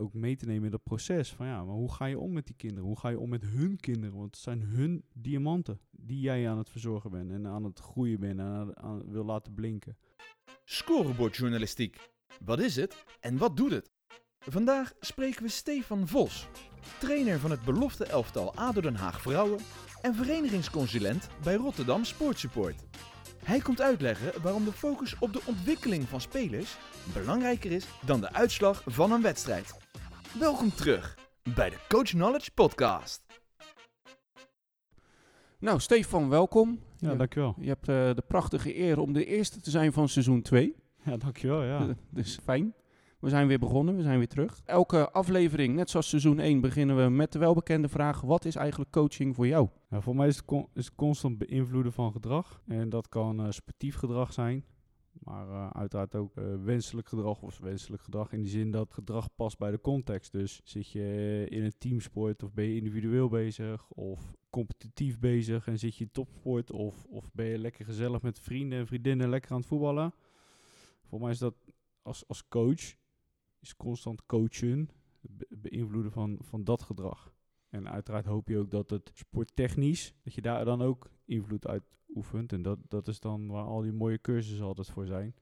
ook mee te nemen in dat proces. Van ja, maar hoe ga je om met die kinderen? Hoe ga je om met hun kinderen? Want het zijn hun diamanten die jij aan het verzorgen bent en aan het groeien bent en aan, wil laten blinken. Scorebordjournalistiek. Wat is het en wat doet het? Vandaag spreken we Stefan Vos, trainer van het belofte elftal ADO Den Haag Vrouwen en verenigingsconsulent bij Rotterdam Sportsupport. Hij komt uitleggen waarom de focus op de ontwikkeling van spelers belangrijker is dan de uitslag van een wedstrijd. Welkom terug bij de Coach Knowledge Podcast. Nou, Stefan, welkom. Ja, dankjewel. Je hebt eh, de prachtige eer om de eerste te zijn van seizoen 2. Ja, dankjewel, ja. dus fijn. We zijn weer begonnen, we zijn weer terug. Elke aflevering, net zoals seizoen 1, beginnen we met de welbekende vraag: wat is eigenlijk coaching voor jou? Ja, voor mij is het, con- is het constant beïnvloeden van gedrag. En dat kan eh, sportief gedrag zijn. Maar eh, uiteraard ook eh, wenselijk gedrag of wenselijk gedrag in die zin dat gedrag past bij de context. Dus zit je in een teamsport of ben je individueel bezig of competitief bezig en zit je in topsport of, of ben je lekker gezellig met vrienden en vriendinnen lekker aan het voetballen. Voor mij is dat als, als coach, is constant coachen, beïnvloeden van, van dat gedrag. En uiteraard hoop je ook dat het sporttechnisch, dat je daar dan ook invloed uit oefent. En dat, dat is dan waar al die mooie cursussen altijd voor zijn.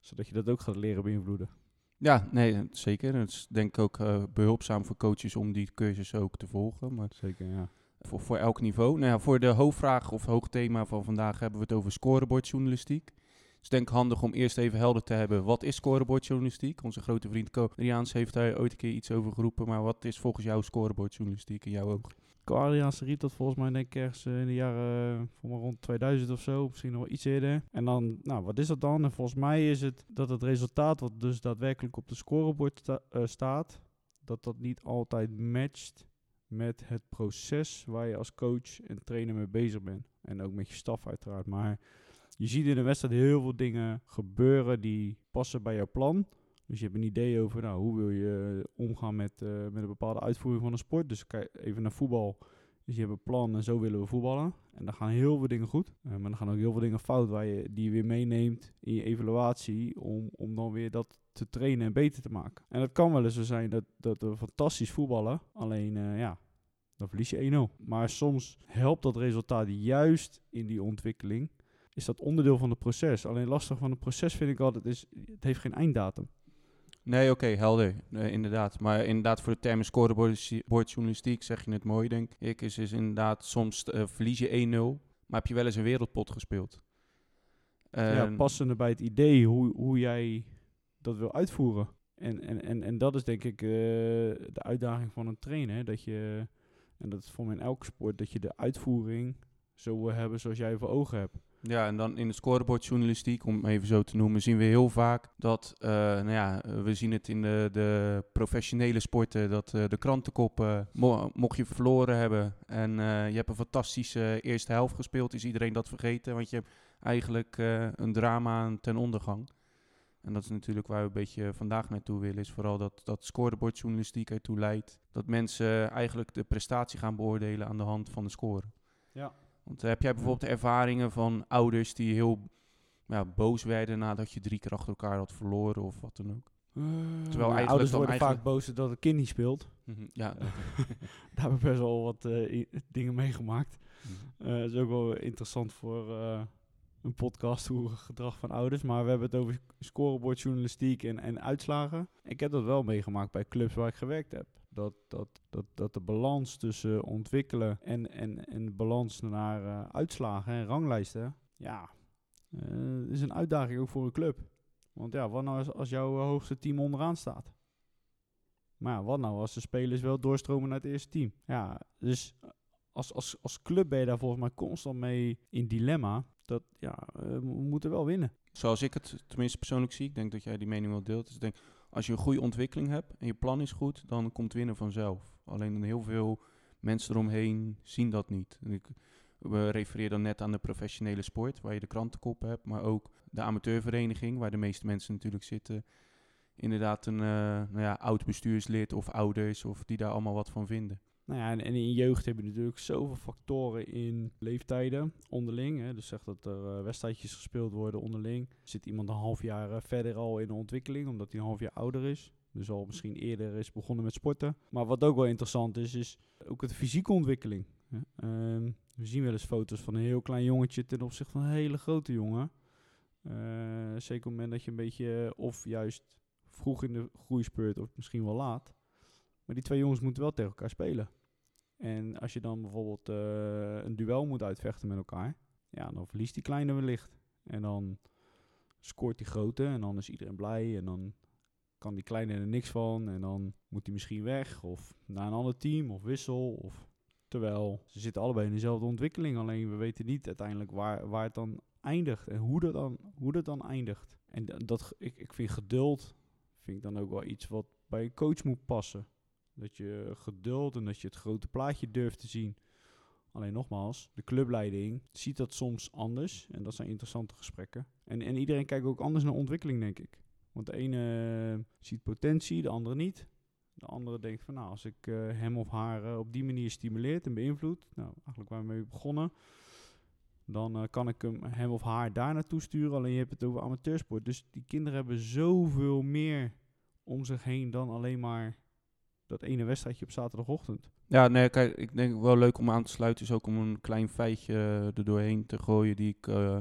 Zodat je dat ook gaat leren beïnvloeden. Ja, nee, zeker. Het is denk ik ook eh, behulpzaam voor coaches om die cursus ook te volgen. Maar Zeker, ja. voor, voor elk niveau. Nou ja, voor de hoofdvraag of hoogthema van vandaag hebben we het over scorebordjournalistiek. Is denk handig om eerst even helder te hebben, wat is scorebordjournalistiek? Onze grote vriend Co heeft daar ooit een keer iets over geroepen, maar wat is volgens jou scorebordjournalistiek in jouw oog? Koaliaanse riep dat volgens mij denk ik ergens eh, in de jaren eh, voor rond 2000 of zo, misschien nog wel iets eerder. En dan, nou, wat is dat dan? En volgens mij is het dat het resultaat wat dus daadwerkelijk op de scorebord eh, staat, dat dat niet altijd matcht met het proces waar je als coach en trainer mee bezig bent. En ook met je staf uiteraard. Maar je ziet in de wedstrijd heel veel dingen gebeuren die passen bij jouw plan. Dus je hebt een idee over nou, hoe wil je omgaan met, eh, met een bepaalde uitvoering van een sport. Dus kijk even naar voetbal. Dus je hebt een plan en zo willen we voetballen. En dan gaan heel veel dingen goed. Eh, maar dan gaan ook heel veel dingen fout waar je, die je weer meeneemt in je evaluatie. Om, om dan weer dat te trainen en beter te maken. En het kan wel eens zo zijn dat, dat we fantastisch voetballen. Alleen eh, ja, dan verlies je 1-0. Maar soms helpt dat resultaat juist in die ontwikkeling. Is dat onderdeel van het proces. Alleen lastig van het proces vind ik altijd is, het heeft geen einddatum. Nee, oké, helder. Inderdaad. Maar inderdaad, voor de termen scorebordjournalistiek zeg je het mooi, denk ik. Is, is inderdaad, soms eh, verlies je 1-0, maar heb je wel eens een wereldpot gespeeld. ja, En- passende bij het idee hoe, hoe jij dat wil uitvoeren. En, en, en, en dat is denk ik eh, de uitdaging van een trainer. Dat je, en dat is voor mij in elke sport, dat je de uitvoering zo wil hebben zoals jij voor ogen hebt. Ja, en dan in de scorebordjournalistiek, om even zo te noemen, zien we heel vaak dat, eh, nou ja, eh, we zien het in de, de professionele sporten, dat eh, de krantenkoppen, mo- mocht je verloren hebben en eh, je hebt een fantastische eerste helft gespeeld, is iedereen dat vergeten, want je hebt eigenlijk eh, een drama ten ondergang. En dat is natuurlijk waar we een beetje vandaag naartoe willen, is vooral dat, dat scorebordjournalistiek ertoe leidt, dat mensen eigenlijk de prestatie gaan beoordelen aan de hand van de score. Ja. Want eh, heb jij bijvoorbeeld ervaringen van ouders die heel ja, boos werden nadat je drie keer achter elkaar had verloren of wat dan ook? Terwijl eigenlijk ouders dan worden eigenlijk- vaak boos dat het kind niet speelt. Ja, Daar heb ik best wel wat eh, i- dingen meegemaakt. Mhm. Eh, Het is ook wel interessant voor eh, een podcast hoe gedrag van ouders. Maar we hebben het over scorebordjournalistiek en, en uitslagen. Ik heb dat wel meegemaakt bij clubs waar ik gewerkt heb. Dat, dat, dat, dat de balans tussen ontwikkelen en, en, en balans naar eh, uitslagen en ranglijsten. Ja, eh, is een uitdaging ook voor een club. Want ja, wat nou als, als jouw hoogste team onderaan staat? Maar ja, wat nou als de spelers wel doorstromen naar het eerste team? Ja, dus als, als, als club ben je daar volgens mij constant mee in dilemma. Dat ja, eh, we moeten wel winnen. Zoals ik het tenminste persoonlijk zie, ik denk dat jij die mening wel deelt. Dus ik denk, als je een goede ontwikkeling hebt en je plan is goed, dan komt winnen vanzelf. Alleen heel veel mensen eromheen zien dat niet. Ik, we refereer dan net aan de professionele sport, waar je de krantenkop hebt, maar ook de amateurvereniging, waar de meeste mensen natuurlijk zitten. Inderdaad een eh, nou ja, oud bestuurslid of ouders of die daar allemaal wat van vinden. Nou ja, en, in jeugd heb je natuurlijk zoveel factoren in leeftijden onderling. Hè. Dus zeg dat er eh, wedstrijdjes gespeeld worden onderling. Zit iemand een half jaar eh, verder al in de ontwikkeling, omdat hij een half jaar ouder is. Dus al misschien eerder is begonnen met sporten. Maar wat ook wel interessant is, is ook de fysieke ontwikkeling. Ehm, we zien wel eens foto's van een heel klein jongetje ten opzichte van een hele grote jongen. Eh, zeker op het moment dat je een beetje, of juist vroeg in de groeispurt, of misschien wel laat. Maar die twee jongens moeten wel tegen elkaar spelen. En als je dan bijvoorbeeld eh, een duel moet uitvechten met elkaar, ja, dan verliest die kleine wellicht. En dan scoort die grote en dan is iedereen blij en dan kan die kleine er niks van en dan moet hij misschien weg of naar een ander team of wissel. Of, terwijl ze zitten allebei in dezelfde ontwikkeling, alleen we weten niet uiteindelijk waar, waar het dan eindigt en hoe dat dan, hoe dat dan eindigt. En da- dat, ik, ik vind geduld vind ik dan ook wel iets wat bij een coach moet passen. Dat je geduld en dat je het grote plaatje durft te zien. Alleen nogmaals, de clubleiding ziet dat soms anders. En dat zijn interessante gesprekken. En, en iedereen kijkt ook anders naar ontwikkeling, denk ik. Want de ene eh, ziet potentie, de andere niet. De andere denkt van, nou, als ik eh, hem of haar eh, op die manier stimuleert en beïnvloed, nou, eigenlijk waar we mee begonnen, dan kan ik hem of haar daar naartoe sturen. Alleen je hebt het over amateursport. Dus die kinderen hebben zoveel meer om zich heen dan alleen maar dat ene wedstrijdje op zaterdagochtend. Ja, nee, kijk, ik denk wel leuk om aan te sluiten is ook om een klein feitje eh, er doorheen te gooien die ik eh,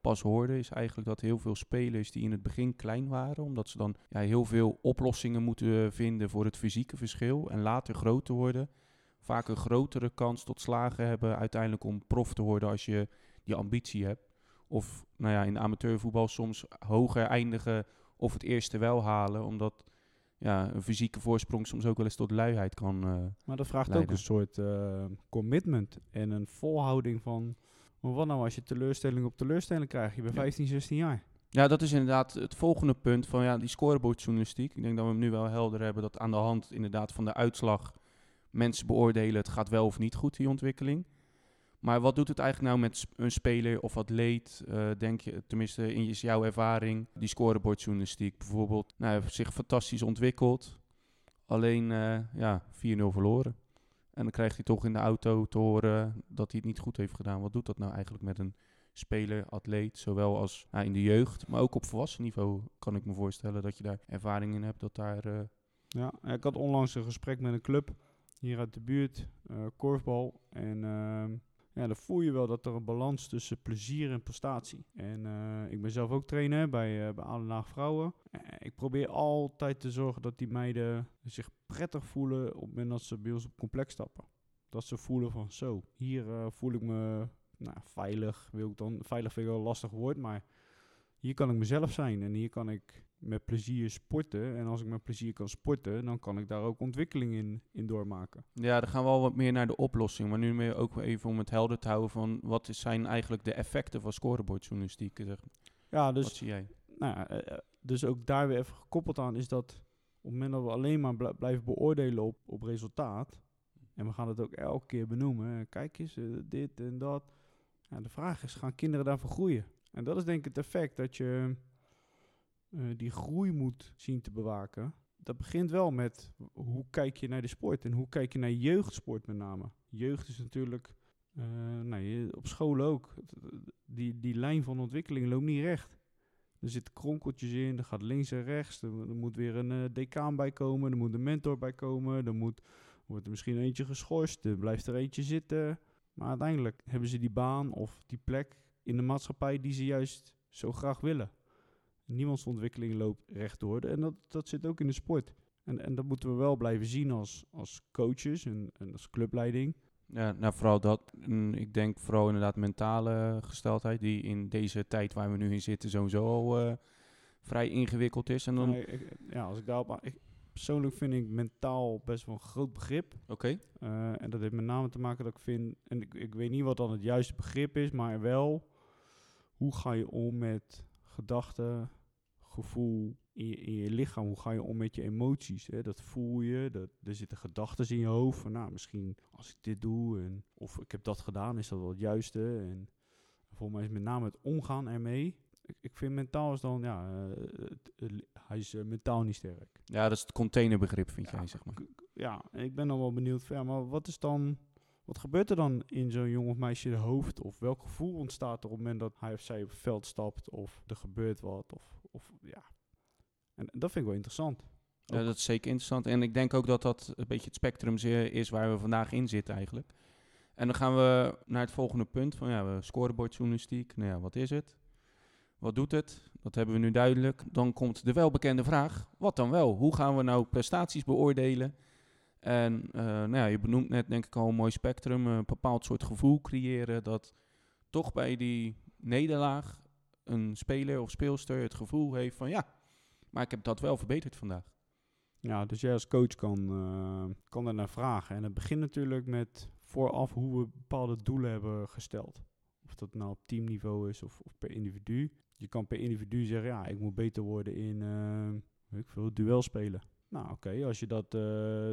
pas hoorde. Is eigenlijk dat heel veel spelers die in het begin klein waren, omdat ze dan ja, heel veel oplossingen moeten vinden voor het fysieke verschil en later groot te worden, vaak een grotere kans tot slagen hebben uiteindelijk om prof te worden als je die ambitie hebt. Of nou ja, in amateurvoetbal soms hoger eindigen of het eerste wel halen, omdat ja, een fysieke voorsprong soms ook wel eens tot luiheid kan eh, Maar dat vraagt ook een soort eh, commitment en een volhouding van... Maar wat nou als je teleurstelling op teleurstelling krijgt? Je bent Ja. 15, 16 jaar. Ja, dat is inderdaad het volgende punt van ja, die scorebordjournalistiek. Ik denk dat we hem nu wel helder hebben dat aan de hand inderdaad van de uitslag mensen beoordelen het gaat wel of niet goed, die ontwikkeling. Maar wat doet het eigenlijk nou met een speler of atleet, eh, denk je, tenminste in jouw ervaring, die scorebordjournalistiek bijvoorbeeld, nou, heeft zich fantastisch ontwikkeld, alleen eh, ja, 4-0 verloren. En dan krijgt hij toch in de auto te horen dat hij het niet goed heeft gedaan. Wat doet dat nou eigenlijk met een speler, atleet, zowel als nou, in de jeugd, maar ook op volwassen niveau kan ik me voorstellen dat je daar ervaring in hebt, dat daar... eh, Ja, ik had onlangs een gesprek met een club hier uit de buurt, korfbal. En ehm, ja, dan voel je wel dat er een balans tussen plezier en prestatie. En eh, ik ben zelf ook trainer bij, uh, bij Adenhaag Vrouwen. Eh, ik probeer altijd te zorgen dat die meiden zich prettig voelen op het moment dat ze bij ons op complex stappen. Dat ze voelen van zo, hier voel ik me nou, veilig. Wil ik dan, veilig vind ik wel een lastig woord, maar hier kan ik mezelf zijn en hier kan ik met plezier sporten. En als ik met plezier kan sporten, dan kan ik daar ook ontwikkeling in, in doormaken. Ja, dan gaan we al wat meer naar de oplossing. Maar nu meer ook even om het helder te houden van wat zijn eigenlijk de effecten van scorebordjournalistiek. Zeg. Ja, wat dus, zie jij? nou, eh, eh, dus ook daar weer even gekoppeld aan is dat op het moment dat we alleen maar bl- blijven beoordelen op, op resultaat. En we gaan het ook elke keer benoemen. eh, Kijk eens, dit en dat. Ja, de vraag is, gaan kinderen daarvoor groeien? En dat is denk ik het effect dat je eh, die groei moet zien te bewaken. Dat begint wel met hoe kijk je naar de sport en hoe kijk je naar jeugdsport met name. Jeugd is natuurlijk, eh, nou, op school ook, die, die lijn van ontwikkeling loopt niet recht. Er zitten kronkeltjes in, er gaat links en rechts, er, moet weer een eh, decaan bij komen, er moet een mentor bij komen, er moet, wordt er misschien eentje geschorst, er blijft er eentje zitten. Maar uiteindelijk hebben ze die baan of die plek in de maatschappij die ze juist zo graag willen. Niemands ontwikkeling loopt rechtdoor en dat, dat zit ook in de sport. En, en dat moeten we wel blijven zien als, als coaches en, en als clubleiding. Ja, nou vooral dat. En ik denk vooral inderdaad mentale gesteldheid, die in deze tijd waar we nu in zitten sowieso al eh, vrij ingewikkeld is. En dan, ik- ja, als ik daarop ik, persoonlijk vind ik mentaal best wel een groot begrip. Oké, Eh, en dat heeft met name te maken dat ik vind, en ik, ik weet niet wat dan het juiste begrip is, maar wel hoe ga je om met gedachten, gevoel in je, in je lichaam? Hoe ga je om met je emoties? Hè? Dat voel je, dat, er zitten gedachten in je hoofd van, nou, misschien als ik dit doe en of ik heb dat gedaan, is dat wel het juiste? En volgens mij is met name het omgaan ermee. Ik, ik vind mentaal is dan, ja, eh, het- hij is eh, mentaal niet sterk. ja, dat is het containerbegrip, vind Ja, jij, zeg maar. Ja, ik ben dan wel benieuwd ja, maar wat is dan, wat gebeurt er dan in zo'n jong of meisje hoofd? Of welk gevoel ontstaat er op het moment dat hij of zij op het veld stapt of er gebeurt wat? Of, of ja. En, en dat vind ik wel interessant. Ja, dat is zeker interessant. En ik denk ook dat dat een beetje het spectrum is waar we vandaag in zitten eigenlijk. En dan gaan we naar het volgende punt van ja, we scorebordjournalistiek. Nou ja, wat is het? Wat doet het? Dat hebben we nu duidelijk. Dan komt de welbekende vraag, wat dan wel? Hoe gaan we nou prestaties beoordelen? En eh, nou ja, je benoemt net denk ik al een mooi spectrum, een bepaald soort gevoel creëren dat toch bij die nederlaag een speler of speelster het gevoel heeft van ja, maar ik heb dat wel verbeterd vandaag. Ja, dus jij als coach kan, uh, kan er naar vragen. En het begint natuurlijk met vooraf hoe we bepaalde doelen hebben gesteld. Of dat nou op teamniveau is of, of per individu. Je kan per individu zeggen, ja, ik moet beter worden in, uh, ik veel, duel spelen. Nou, oké, als je dat uh,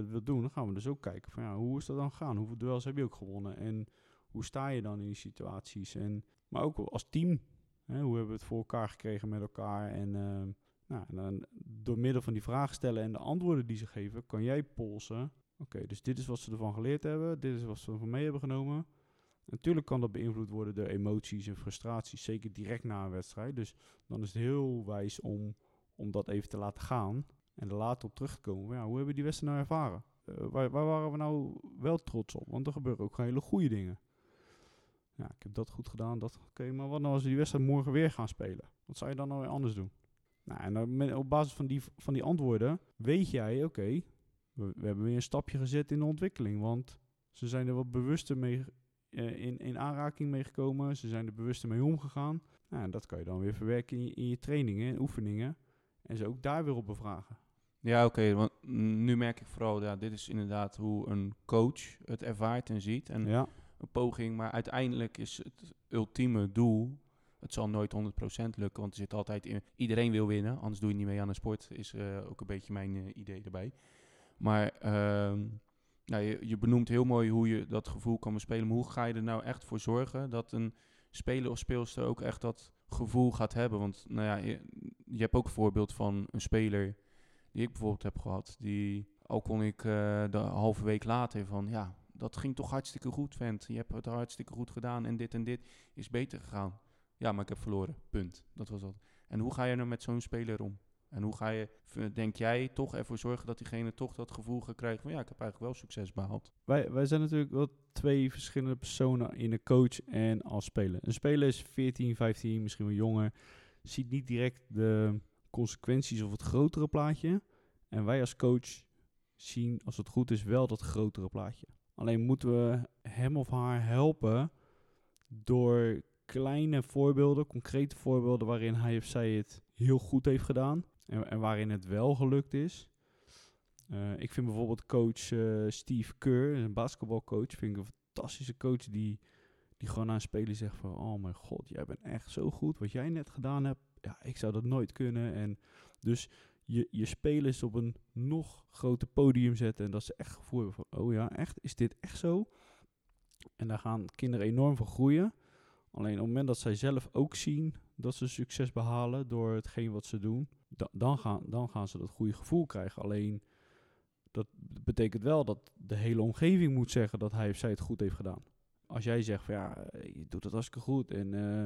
wilt doen, dan gaan we dus ook kijken van, ja, hoe is dat dan gegaan? Hoeveel duels heb je ook gewonnen? En hoe sta je dan in die situaties? En, maar ook als team, hè, hoe hebben we het voor elkaar gekregen met elkaar? En, uh, nou, dan door middel van die vragen stellen en de antwoorden die ze geven, kan jij polsen. Oké, dus dit is wat ze ervan geleerd hebben, dit is wat ze ervan mee hebben genomen. Natuurlijk kan dat beïnvloed worden door emoties en frustraties, zeker direct na een wedstrijd. Dus dan is het heel wijs om, om dat even te laten gaan en er later op terug te komen. Ja, hoe hebben die wedstrijd nou ervaren? Uh, waar, waar, waren we nou wel trots op? Want er gebeuren ook hele goede dingen. Ja, ik heb dat goed gedaan, dat oké, maar wat nou als we die wedstrijd morgen weer gaan spelen? Wat zou je dan nou weer anders doen? Nou, en op basis van die, van die antwoorden weet jij, oké, we, hebben weer een stapje gezet in de ontwikkeling. Want ze zijn er wat bewuster mee uh, in, in aanraking mee gekomen. Ze zijn er bewuster mee omgegaan. Nou, en dat kan je dan weer verwerken in je trainingen en oefeningen. En ze ook daar weer op bevragen. Ja, oké. Okay, want nu merk ik vooral, ja, dit is inderdaad hoe een coach het ervaart en ziet. En ja. een poging, maar uiteindelijk is het ultieme doel het zal nooit 100% lukken, want er zit altijd in. Iedereen wil winnen, anders doe je niet mee aan een sport. Is uh, ook een beetje mijn uh, idee erbij. Maar nou, je, je, benoemt heel mooi hoe je dat gevoel kan bespelen. Maar hoe ga je er nou echt voor zorgen dat een speler of speelster ook echt dat gevoel gaat hebben? Want nou ja, je, je hebt ook een voorbeeld van een speler die ik bijvoorbeeld heb gehad. Die, al kon ik uh, de halve week later van ja, dat ging toch hartstikke goed, vent. Je hebt het hartstikke goed gedaan en dit en dit is beter gegaan. Ja, maar ik heb verloren. Punt. Dat was dat. En hoe ga je nou met zo'n speler om? En hoe ga je, denk jij, toch ervoor zorgen dat diegene toch dat gevoel gaat van ja, ik heb eigenlijk wel succes behaald? Wij, wij zijn natuurlijk wel twee verschillende personen in een coach en als speler. Een speler is 14, 15, misschien wel jonger, ziet niet direct de consequenties of het grotere plaatje. En wij als coach zien, als het goed is, wel dat grotere plaatje. Alleen moeten we hem of haar helpen door kleine voorbeelden, concrete voorbeelden waarin hij of zij het heel goed heeft gedaan en, en waarin het wel gelukt is. Uh, ik vind bijvoorbeeld coach uh, Steve Kerr, een basketbalcoach, vind ik een fantastische coach die, die gewoon aan spelen zegt van, oh mijn god, jij bent echt zo goed. Wat jij net gedaan hebt, ja, ik zou dat nooit kunnen. En dus je, je spelers op een nog groter podium zetten en dat ze echt gevoel hebben van, oh ja, echt, is dit echt zo? En daar gaan kinderen enorm van groeien. Alleen op het moment dat zij zelf ook zien dat ze succes behalen door hetgeen wat ze doen, da dan, gaan, dan gaan ze dat goede gevoel krijgen. Alleen dat betekent wel dat de hele omgeving moet zeggen dat hij of zij het goed heeft gedaan. Als jij zegt van ja, je doet het hartstikke goed en, uh,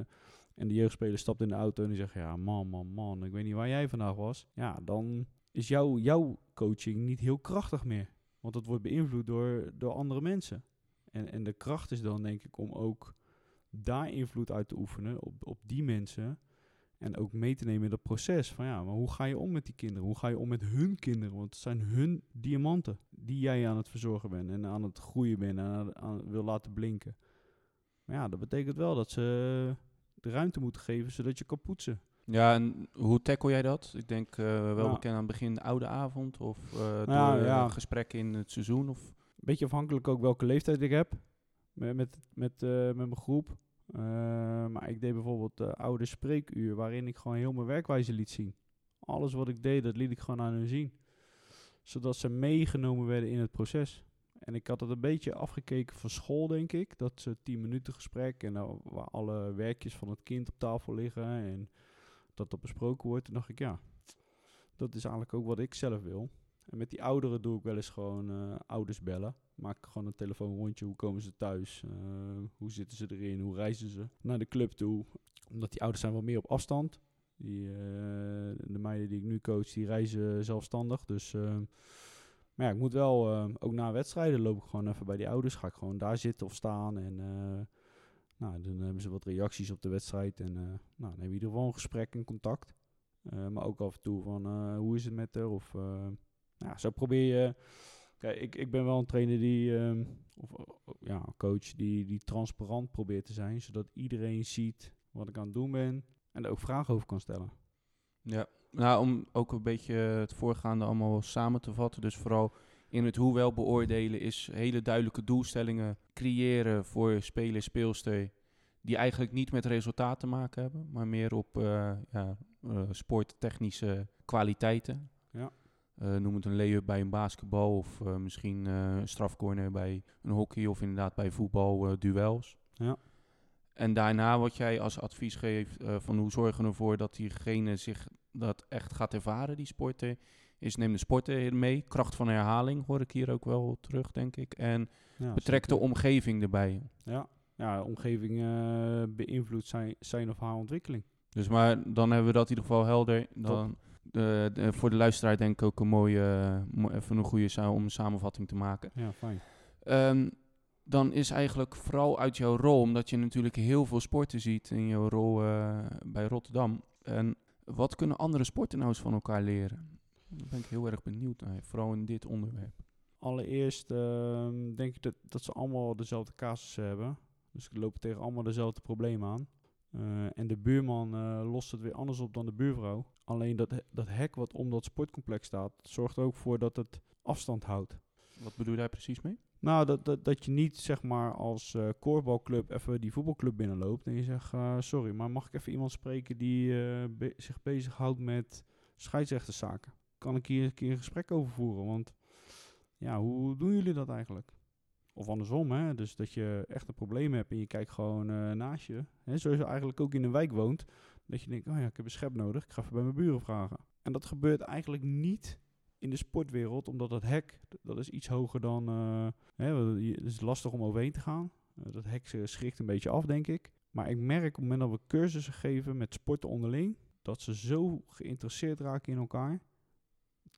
en de jeugdspeler stapt in de auto en die zegt ja, man, man, man, ik weet niet waar jij vandaag was. Ja, dan is jouw jouw coaching niet heel krachtig meer. Want dat wordt beïnvloed door, door andere mensen. En, en de kracht is dan denk ik om ook daar invloed uit te oefenen op, op die mensen. En ook mee te nemen in dat proces. Van ja, maar hoe ga je om met die kinderen? Hoe ga je om met hun kinderen? Want het zijn hun diamanten die jij aan het verzorgen bent. En aan het groeien bent en aan, aan, wil laten blinken. Maar ja, dat betekent wel dat ze de ruimte moeten geven zodat je kan poetsen. Ja, en hoe tackle jij dat? Ik denk uh, wel nou, bekend aan het begin de oude avond of uh, nou, door ja. uh, gesprekken in het seizoen? Of? Beetje afhankelijk ook welke leeftijd ik heb met, met, met, met mijn groep. Maar ik deed bijvoorbeeld uh, oude spreekuur, waarin ik gewoon heel mijn werkwijze liet zien. Alles wat ik deed, dat liet ik gewoon aan hun zien. Zodat ze meegenomen werden in het proces. En ik had het een beetje afgekeken van school, denk ik. Dat ze tien minuten gesprek en nou, waar alle werkjes van het kind op tafel liggen en dat dat besproken wordt. Toen dacht ik, ja, dat is eigenlijk ook wat ik zelf wil. En met die ouderen doe ik wel eens gewoon uh, ouders bellen. Maak gewoon een telefoonrondje. Hoe komen ze thuis? Uh, hoe zitten ze erin? Hoe reizen ze naar de club toe? Omdat die ouders zijn wat meer op afstand. Die, eh, de meiden die ik nu coach, die reizen zelfstandig. Dus maar ja, ik moet wel, ehm, ook na wedstrijden loop ik gewoon even bij die ouders. Ga ik gewoon daar zitten of staan. En eh, nou, dan hebben ze wat reacties op de wedstrijd. En eh, nou, dan hebben we in ieder geval een gesprek en contact. Eh, maar ook af en toe van, hoe is het met haar? Of, nou, zo probeer je... Kijk, ik, ik ben wel een trainer die, ehm, of ja, coach die, die transparant probeert te zijn. Zodat iedereen ziet wat ik aan het doen ben. En er ook vragen over kan stellen. Ja, nou om ook een beetje het voorgaande allemaal samen te vatten. Dus vooral in het hoe wel beoordelen is hele duidelijke doelstellingen creëren voor speler, speelster. Die eigenlijk niet met resultaat te maken hebben, maar meer op eh, ja, eh, sporttechnische kwaliteiten. Ja. Eh, noem het een lay bij een basketbal of misschien een strafcorner bij een hockey of inderdaad bij voetbal duels. Ja. En daarna wat jij als advies geeft eh, van hoe zorgen we ervoor dat diegene zich dat echt gaat ervaren, die sporter, is neem de sporter mee. Kracht van herhaling hoor ik hier ook wel terug, denk ik. En Ja, betrek de omgeving erbij. Ja, ja omgeving eh, beïnvloedt zijn, zijn of haar ontwikkeling. Dus maar dan hebben we dat in ieder geval helder. Dan, eh, de- voor de luisteraar denk ik ook een mooie, mo- even een goede sa- om een samenvatting te maken. Ja, fijn. Ehm, dan is eigenlijk vooral uit jouw rol, omdat je natuurlijk heel veel sporten ziet in jouw rol eh, bij Rotterdam. En wat kunnen andere sporten nou eens van elkaar leren? Daar ben ik heel erg benieuwd naar, vooral in dit onderwerp. Allereerst ehm, denk ik dat, dat ze allemaal dezelfde casussen hebben. Dus ze lopen tegen allemaal dezelfde problemen aan. Eh, en de buurman eh, lost het weer anders op dan de buurvrouw. Alleen dat, dat hek wat om dat sportcomplex staat, zorgt er ook voor dat het afstand houdt. Wat bedoel je daar precies mee? Nou, dat, dat, dat je niet zeg maar als eh koorbalclub even die voetbalclub binnenloopt en je zegt, eh, sorry, maar mag ik even iemand spreken die eh, zich bezighoudt met scheidsrechterszaken? Kan ik hier een keer een gesprek over voeren? Want ja, hoe doen jullie dat eigenlijk? Of andersom, hè? Dus dat je echt een probleem hebt en je kijkt gewoon naast je. Hè? Zoals je eigenlijk ook in een wijk woont. Dat je denkt, oh ja, ik heb een schep nodig. Ik ga even bij mijn buren vragen. En dat gebeurt eigenlijk niet in de sportwereld, omdat dat hek, dat is iets hoger dan... eh, hè, het is lastig om overheen te gaan. Eh, dat hek schrikt een beetje af, denk ik. Maar ik merk op het moment dat we cursussen geven met sporten onderling... dat ze zo geïnteresseerd raken in elkaar.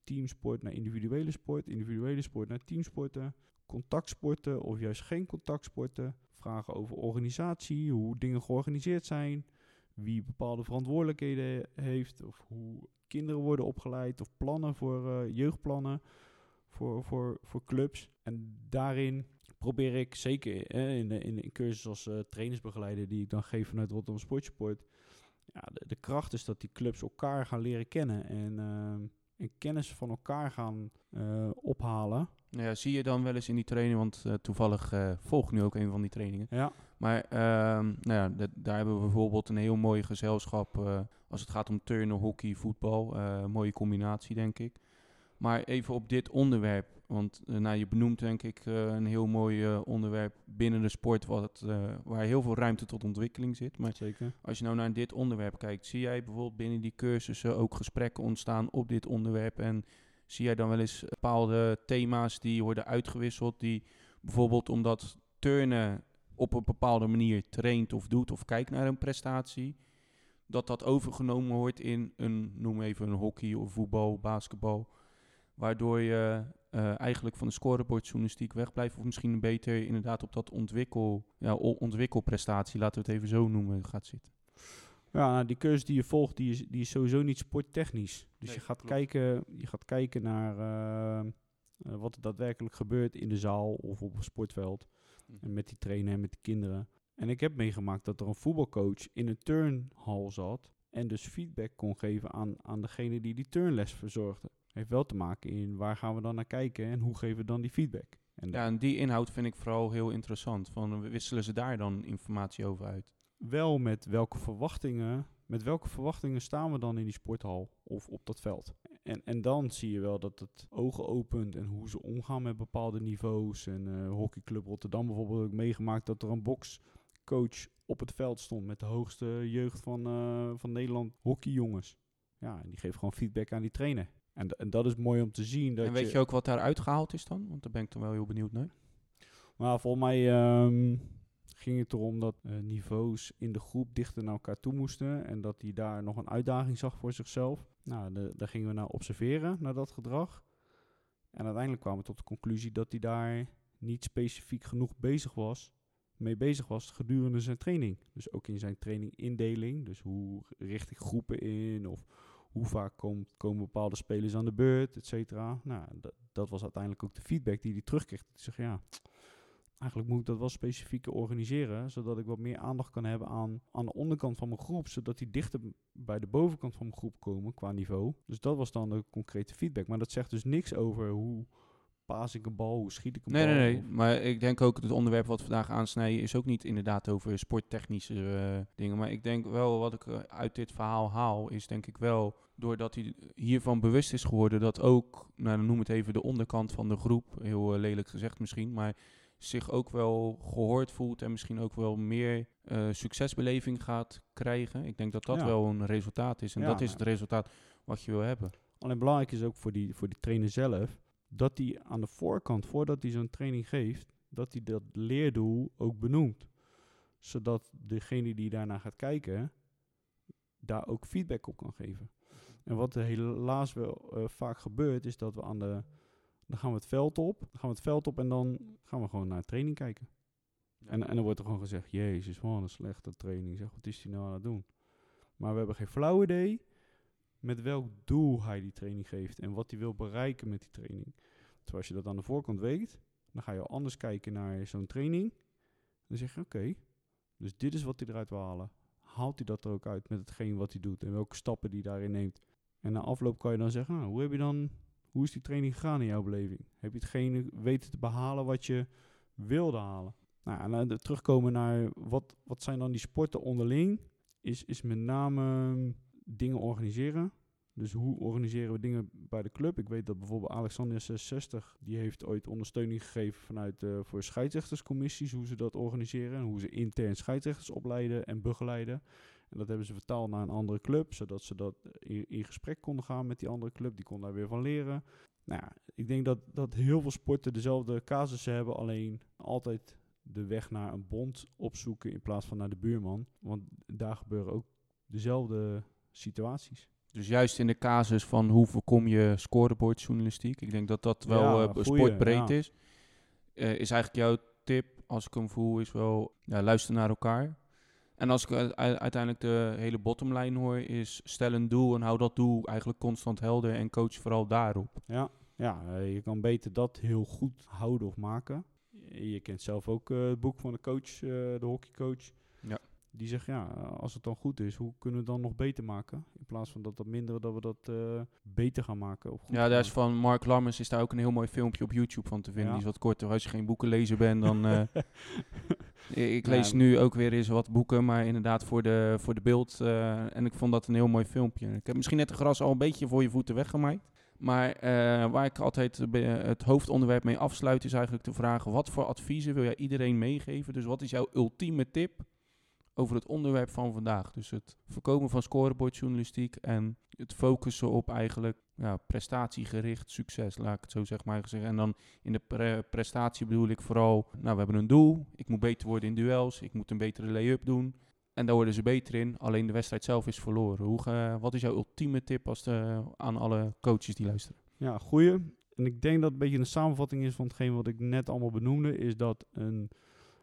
Teamsport naar individuele sport, individuele sport naar teamsporten contactsporten of juist geen contactsporten. Vragen over organisatie, hoe dingen georganiseerd zijn, wie bepaalde verantwoordelijkheden heeft, of hoe kinderen worden opgeleid, of plannen voor eh, jeugdplannen voor, voor, voor clubs. En daarin probeer ik zeker in, in, in cursus als eh, trainersbegeleider die ik dan geef vanuit Rotterdam Sportsport. Ja, de, de kracht is dat die clubs elkaar gaan leren kennen en, ehm, en kennis van elkaar gaan eh, ophalen. Nou ja, zie je dan wel eens in die training, want eh, toevallig eh volg ik nu ook een van die trainingen. Ja, Maar ehm, nou ja, dat- daar hebben we bijvoorbeeld een heel mooi gezelschap eh, als het gaat om turnen, hockey, voetbal. Mooie combinatie, denk ik. Maar even op dit onderwerp, want nou, je benoemt denk ik een heel mooi onderwerp binnen de sport wat, waar heel veel ruimte tot ontwikkeling zit. Maar zeker. als je nou naar dit onderwerp kijkt, zie jij bijvoorbeeld binnen die cursussen ook gesprekken ontstaan op dit onderwerp? En zie jij dan wel eens bepaalde thema's die worden uitgewisseld, die bijvoorbeeld omdat turnen op een bepaalde manier traint of doet of kijkt naar een prestatie, dat dat overgenomen wordt in een, noem even een hockey of voetbal, basketbal, waardoor je eh, eigenlijk van de scorebordjournalistiek wegblijft of misschien beter inderdaad op dat ontwikkel, ja, ontwikkelprestatie, laten we het even zo noemen, gaat zitten. Ja, nou, die cursus die je volgt, die is, die is sowieso niet sporttechnisch. Dus Nee, je, gaat klopt. kijken, je gaat kijken naar eh, eh, wat er daadwerkelijk gebeurt in de zaal of op een sportveld. Mhm. En met die trainer en met die kinderen. En ik heb meegemaakt dat er een voetbalcoach in een turnhal zat. En dus feedback kon geven aan, aan degene die die turnles verzorgde. Heeft wel te maken in waar gaan we dan naar kijken en hoe geven we dan die feedback. En Ja, en die inhoud vind ik vooral heel interessant. Van, wisselen ze daar dan informatie over uit? Wel met welke verwachtingen, met welke verwachtingen staan we dan in die sporthal of op dat veld. En, en dan zie je wel dat het ogen opent en hoe ze omgaan met bepaalde niveaus. En eh hockeyclub Rotterdam bijvoorbeeld heb ik meegemaakt dat er een boxcoach op het veld stond met de hoogste jeugd van, eh, van Nederland, hockeyjongens. Ja, en die geeft gewoon feedback aan die trainer. En, en dat is mooi om te zien. Dat en weet je ook wat daar uitgehaald is dan? Want daar ben ik dan wel heel benieuwd naar. Maar volgens mij ehm, ging het erom dat eh, niveaus in de groep dichter naar elkaar toe moesten. En dat hij daar nog een uitdaging zag voor zichzelf. Nou, daar gingen we naar observeren, naar dat gedrag. En uiteindelijk kwamen we tot de conclusie dat hij daar niet specifiek genoeg bezig was, mee bezig was gedurende zijn training. Dus ook in zijn trainingindeling. Dus hoe richt ik groepen in of hoe vaak komen bepaalde spelers aan de beurt, et cetera. Nou, dat, dat was uiteindelijk ook de feedback die hij terugkreeg. Hij zegt, ja, eigenlijk moet ik dat wel specifieker organiseren, zodat ik wat meer aandacht kan hebben aan, aan de onderkant van mijn groep, zodat die dichter bij de bovenkant van mijn groep komen qua niveau. Dus dat was dan de concrete feedback. Maar dat zegt dus niks over hoe paas ik een bal, hoe schiet ik een Nee, bal. nee, nee. Maar ik denk ook het onderwerp wat we vandaag aansnijden is ook niet inderdaad over sporttechnische eh, dingen. Maar ik denk wel wat ik eh, uit dit verhaal haal is denk ik wel doordat hij hiervan bewust is geworden dat ook, nou noem het even de onderkant van de groep, heel eh, lelijk gezegd misschien, maar zich ook wel gehoord voelt en misschien ook wel meer eh, succesbeleving gaat krijgen. Ik denk dat dat Ja. wel een resultaat is. En Ja, dat is het resultaat wat je wil hebben. Alleen belangrijk is ook voor die, voor die trainer zelf, dat hij aan de voorkant, voordat hij zo'n training geeft, dat hij dat leerdoel ook benoemt. Zodat degene die daarna gaat kijken, daar ook feedback op kan geven. En wat er helaas wel eh, vaak gebeurt, is dat we aan de... Dan gaan we het veld op, dan gaan we het veld op en dan gaan we gewoon naar training kijken. En, en dan wordt er gewoon gezegd, jezus, wat een slechte training. Zeg, wat is hij nou aan het doen? Maar we hebben geen flauw idee met welk doel hij die training geeft en wat hij wil bereiken met die training. Terwijl als je dat aan de voorkant weet, dan ga je anders kijken naar zo'n training. Dan zeg je, oké, dus dit is wat hij eruit wil halen. Haalt hij dat er ook uit met hetgeen wat hij doet en welke stappen hij daarin neemt. En na afloop kan je dan zeggen, nou, hoe heb je dan, hoe is die training gegaan in jouw beleving? Heb je hetgene weten te behalen wat je wilde halen? Nou, en dan terugkomen naar wat, wat zijn dan die sporten onderling, is, is met name mm, dingen organiseren. Dus hoe organiseren we dingen bij de club? Ik weet dat bijvoorbeeld Alexander 66, die heeft ooit ondersteuning gegeven vanuit uh, voor scheidsrechterscommissies, hoe ze dat organiseren en hoe ze intern scheidsrechters opleiden en begeleiden. En dat hebben ze vertaald naar een andere club, zodat ze dat in, in gesprek konden gaan met die andere club. Die kon daar weer van leren. Nou ja, ik denk dat, dat heel veel sporten dezelfde casussen hebben, alleen altijd de weg naar een bond opzoeken in plaats van naar de buurman. Want daar gebeuren ook dezelfde situaties. Dus juist in de casus van hoe voorkom je scorebordjournalistiek. Ik denk dat dat wel Ja, uh, goeie, sportbreed ja. is. Uh, is eigenlijk jouw tip, als ik hem voel, is wel ja, luister naar elkaar. En als ik uiteindelijk de hele bottomline hoor, is stel een doel en hou dat doel eigenlijk constant helder en coach vooral daarop. Ja, ja uh, je kan beter dat heel goed houden of maken. Je kent zelf ook uh, het boek van de coach, uh, de hockeycoach. Ja. Die zegt, ja, als het dan goed is, hoe kunnen we het dan nog beter maken? In plaats van dat dat minderen, dat we dat uh, beter gaan maken. Of goed ja, daar is van Mark Lammers is daar ook een heel mooi filmpje op YouTube van te vinden. Ja. Die is wat korter. Als je geen boekenlezer bent, dan... ik lees nu ook weer eens wat boeken, maar inderdaad voor de, voor de beeld. Uh, en ik vond dat een heel mooi filmpje. Ik heb misschien net de gras al een beetje voor je voeten weggemaaid. Maar uh, waar ik altijd het hoofdonderwerp mee afsluit, is eigenlijk de vraag: wat voor adviezen wil jij iedereen meegeven? Dus wat is jouw ultieme tip over het onderwerp van vandaag? Dus het voorkomen van scorebordjournalistiek en het focussen op eigenlijk ja, prestatiegericht succes, laat ik het zo zeg maar zeggen. En dan in de pre prestatie bedoel ik vooral: nou, we hebben een doel. Ik moet beter worden in duels. Ik moet een betere lay-up doen. En daar worden ze beter in. Alleen de wedstrijd zelf is verloren. Hoe, wat is jouw ultieme tip als de, aan alle coaches die luisteren? Ja, goeie. En ik denk dat een beetje een samenvatting is van hetgeen wat ik net allemaal benoemde. Is dat een,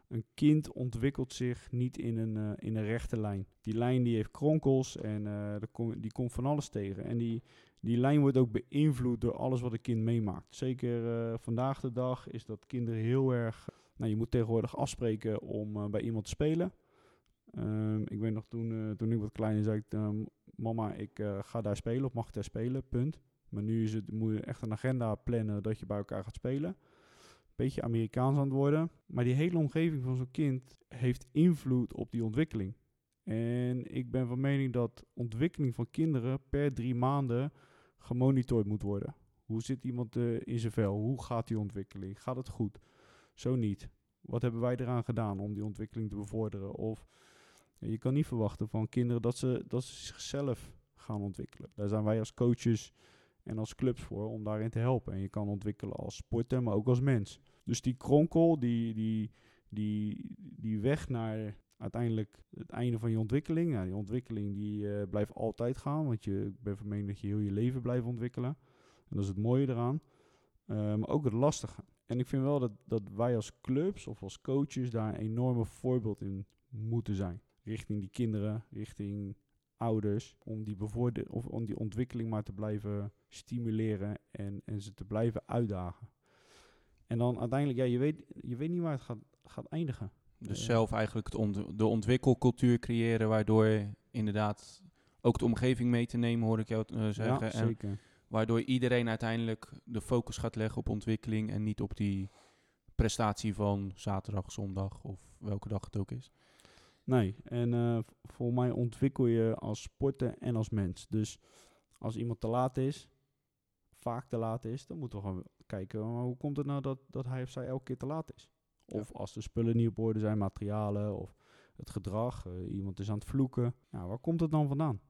een kind ontwikkelt zich niet in een, uh, in een rechte lijn. Die lijn die heeft kronkels en kom, die komt van alles tegen. En die, die lijn wordt ook beïnvloed door alles wat een kind meemaakt. Zeker uh, vandaag de dag is dat kinderen heel erg... Nou, je moet tegenwoordig afspreken om bij iemand te spelen. Um, ik weet nog toen, toen ik wat kleiner zei, ik, um, mama, ik ga daar spelen of mag daar spelen, punt. Maar nu is het, moet je echt een agenda plannen dat je bij elkaar gaat spelen. Beetje Amerikaans aan het worden. Maar die hele omgeving van zo'n kind heeft invloed op die ontwikkeling. En ik ben van mening dat ontwikkeling van kinderen per drie maanden gemonitord moet worden. Hoe zit iemand uh, in zijn vel? Hoe gaat die ontwikkeling? Gaat het goed? Zo niet. Wat hebben wij eraan gedaan om die ontwikkeling te bevorderen? Of je kan niet verwachten van kinderen dat ze, dat ze zichzelf gaan ontwikkelen. Daar zijn wij als coaches en als clubs voor om daarin te helpen. En je kan ontwikkelen als sporter, maar ook als mens. Dus die kronkel, die, die, die, die weg naar uiteindelijk het einde van je ontwikkeling. Ja, die ontwikkeling die eh, blijft altijd gaan, want je ik ben van mening dat je heel je leven blijft ontwikkelen. En dat is het mooie eraan. Eh, maar ook het lastige. En ik vind wel dat, dat wij als clubs of als coaches daar een enorme voorbeeld in moeten zijn. Richting die kinderen, richting ouders, om die, bevoorde of om die ontwikkeling maar te blijven stimuleren en, en ze te blijven uitdagen. En dan uiteindelijk, ja, je weet, je weet niet waar het gaat, gaat eindigen. Dus Ja. zelf eigenlijk het ont- de ontwikkelcultuur creëren, waardoor inderdaad ook de omgeving mee te nemen, hoor ik jou eh, zeggen. ja, en zeker. waardoor iedereen uiteindelijk de focus gaat leggen op ontwikkeling en niet op die prestatie van zaterdag, zondag of welke dag het ook is. Nee, en v- voor mij ontwikkel je als sporter en als mens. Dus als iemand te laat is, vaak te laat is, dan moeten we gewoon kijken, hoe komt het nou dat, dat hij of zij elke keer te laat is? Of als de spullen niet op orde zijn, materialen of het gedrag, eh, iemand is aan het vloeken. Ja, waar komt het dan vandaan?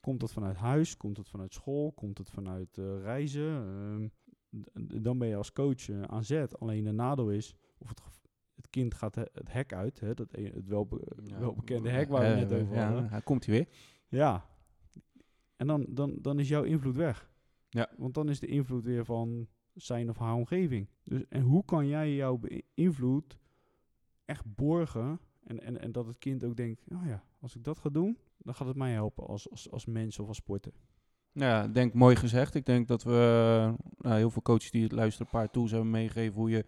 Komt het vanuit huis? Komt het vanuit school? Komt het vanuit eh, reizen? Ehm, dan ben je als coach aan zet. Alleen de nadeel is, of het, het kind gaat he- het hek uit, hè, dat, e- het welbe- welbekende hek waar we Eh, net over ja, hadden. hij komt hij weer. Ja. En dan, dan, dan is jouw invloed weg. Ja. Want dan is de invloed weer van zijn of haar omgeving. Dus, en hoe kan jij jouw invloed echt borgen? En, en, en dat het kind ook denkt, nou ja, als ik dat ga doen, dan gaat het mij helpen als, als, als mens of als sporter. Ja, ik denk mooi gezegd. Ik denk dat we nou, heel veel coaches die het luisteren een paar tools hebben meegegeven hoe je...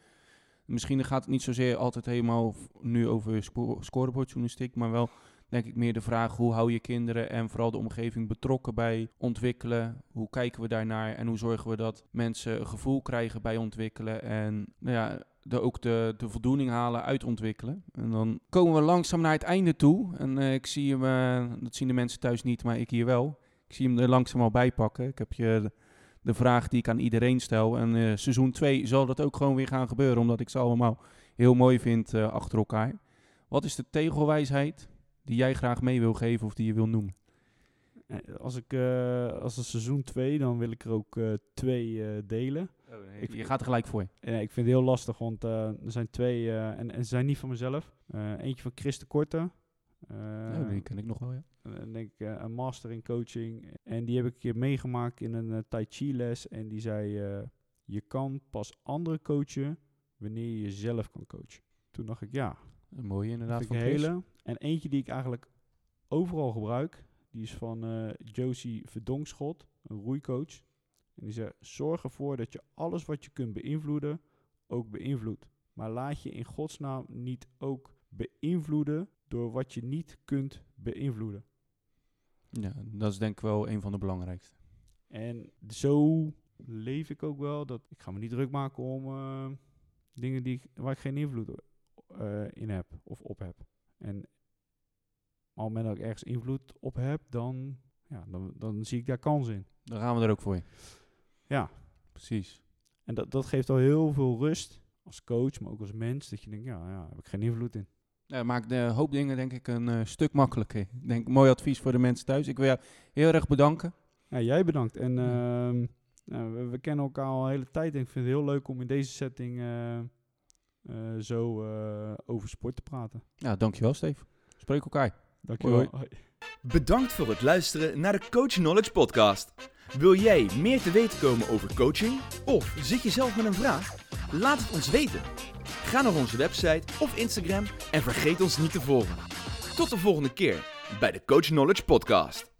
Misschien gaat het niet zozeer altijd helemaal nu over sco scorebordjournalistiek, maar wel denk ik meer de vraag hoe hou je kinderen en vooral de omgeving betrokken bij ontwikkelen. Hoe kijken we daarnaar en hoe zorgen we dat mensen een gevoel krijgen bij ontwikkelen en nou ja, ook de, de voldoening halen uit ontwikkelen. En dan komen we langzaam naar het einde toe. En eh, ik zie hem, eh, dat zien de mensen thuis niet, maar ik hier wel. Ik zie hem er langzaam al bij pakken. Ik heb je de, vraag die ik aan iedereen stel. En eh, seizoen 2 zal dat ook gewoon weer gaan gebeuren, omdat ik ze allemaal heel mooi vind eh, achter elkaar. Wat is de tegelwijsheid die jij graag mee wil geven of die je wil noemen? Eh, Als, ik, als het seizoen 2, dan wil ik er ook twee delen. Ik, je gaat er gelijk voor. Eh, ik vind het heel lastig, want er zijn twee, en, en ze zijn niet van mezelf. Eentje van Chris de Korte. Ja, die ken ik nog wel, ja. En denk ik, eh, een master in coaching. En die heb ik een keer meegemaakt in een eh, Tai Chi les. En die zei, eh, je kan pas anderen coachen wanneer je jezelf kan coachen. Toen dacht ik, ja, Een mooie inderdaad van een hele. En eentje die ik eigenlijk overal gebruik, die is van Josie Verdonkschot, een roeicoach. En die zegt, zorg ervoor dat je alles wat je kunt beïnvloeden, ook beïnvloedt. Maar laat je in godsnaam niet ook beïnvloeden door wat je niet kunt beïnvloeden. Ja, dat is denk ik wel een van de belangrijkste. En zo leef ik ook wel. Dat ik ga me niet druk maken om eh, dingen die waar ik geen invloed eh, in heb of op heb. En op het moment dat ik ergens invloed op heb, dan, ja, dan, dan zie ik daar kans in. Dan gaan we er ook voor. Ja. Precies. En dat, dat geeft al heel veel rust als coach, maar ook als mens. Dat je denkt, ja, ja daar heb ik geen invloed in. Ja, maakt de hoop dingen denk ik een eh, stuk makkelijker. Ik denk mooi advies voor de mensen thuis. Ik wil jou heel erg bedanken. Ja, jij bedankt. En Ja. ehm, nou, we, we kennen elkaar al een hele tijd. En ik vind het heel leuk om in deze setting eh, eh, zo eh, over sport te praten. Ja, dankjewel Steve. Spreek elkaar. Dankjewel. Hoi, Hoi. Bedankt voor het luisteren naar de Coach Knowledge Podcast. Wil jij meer te weten komen over coaching? Of zit je zelf met een vraag? Laat het ons weten. Ga naar onze website of Instagram en vergeet ons niet te volgen. Tot de volgende keer bij de Coach Knowledge Podcast.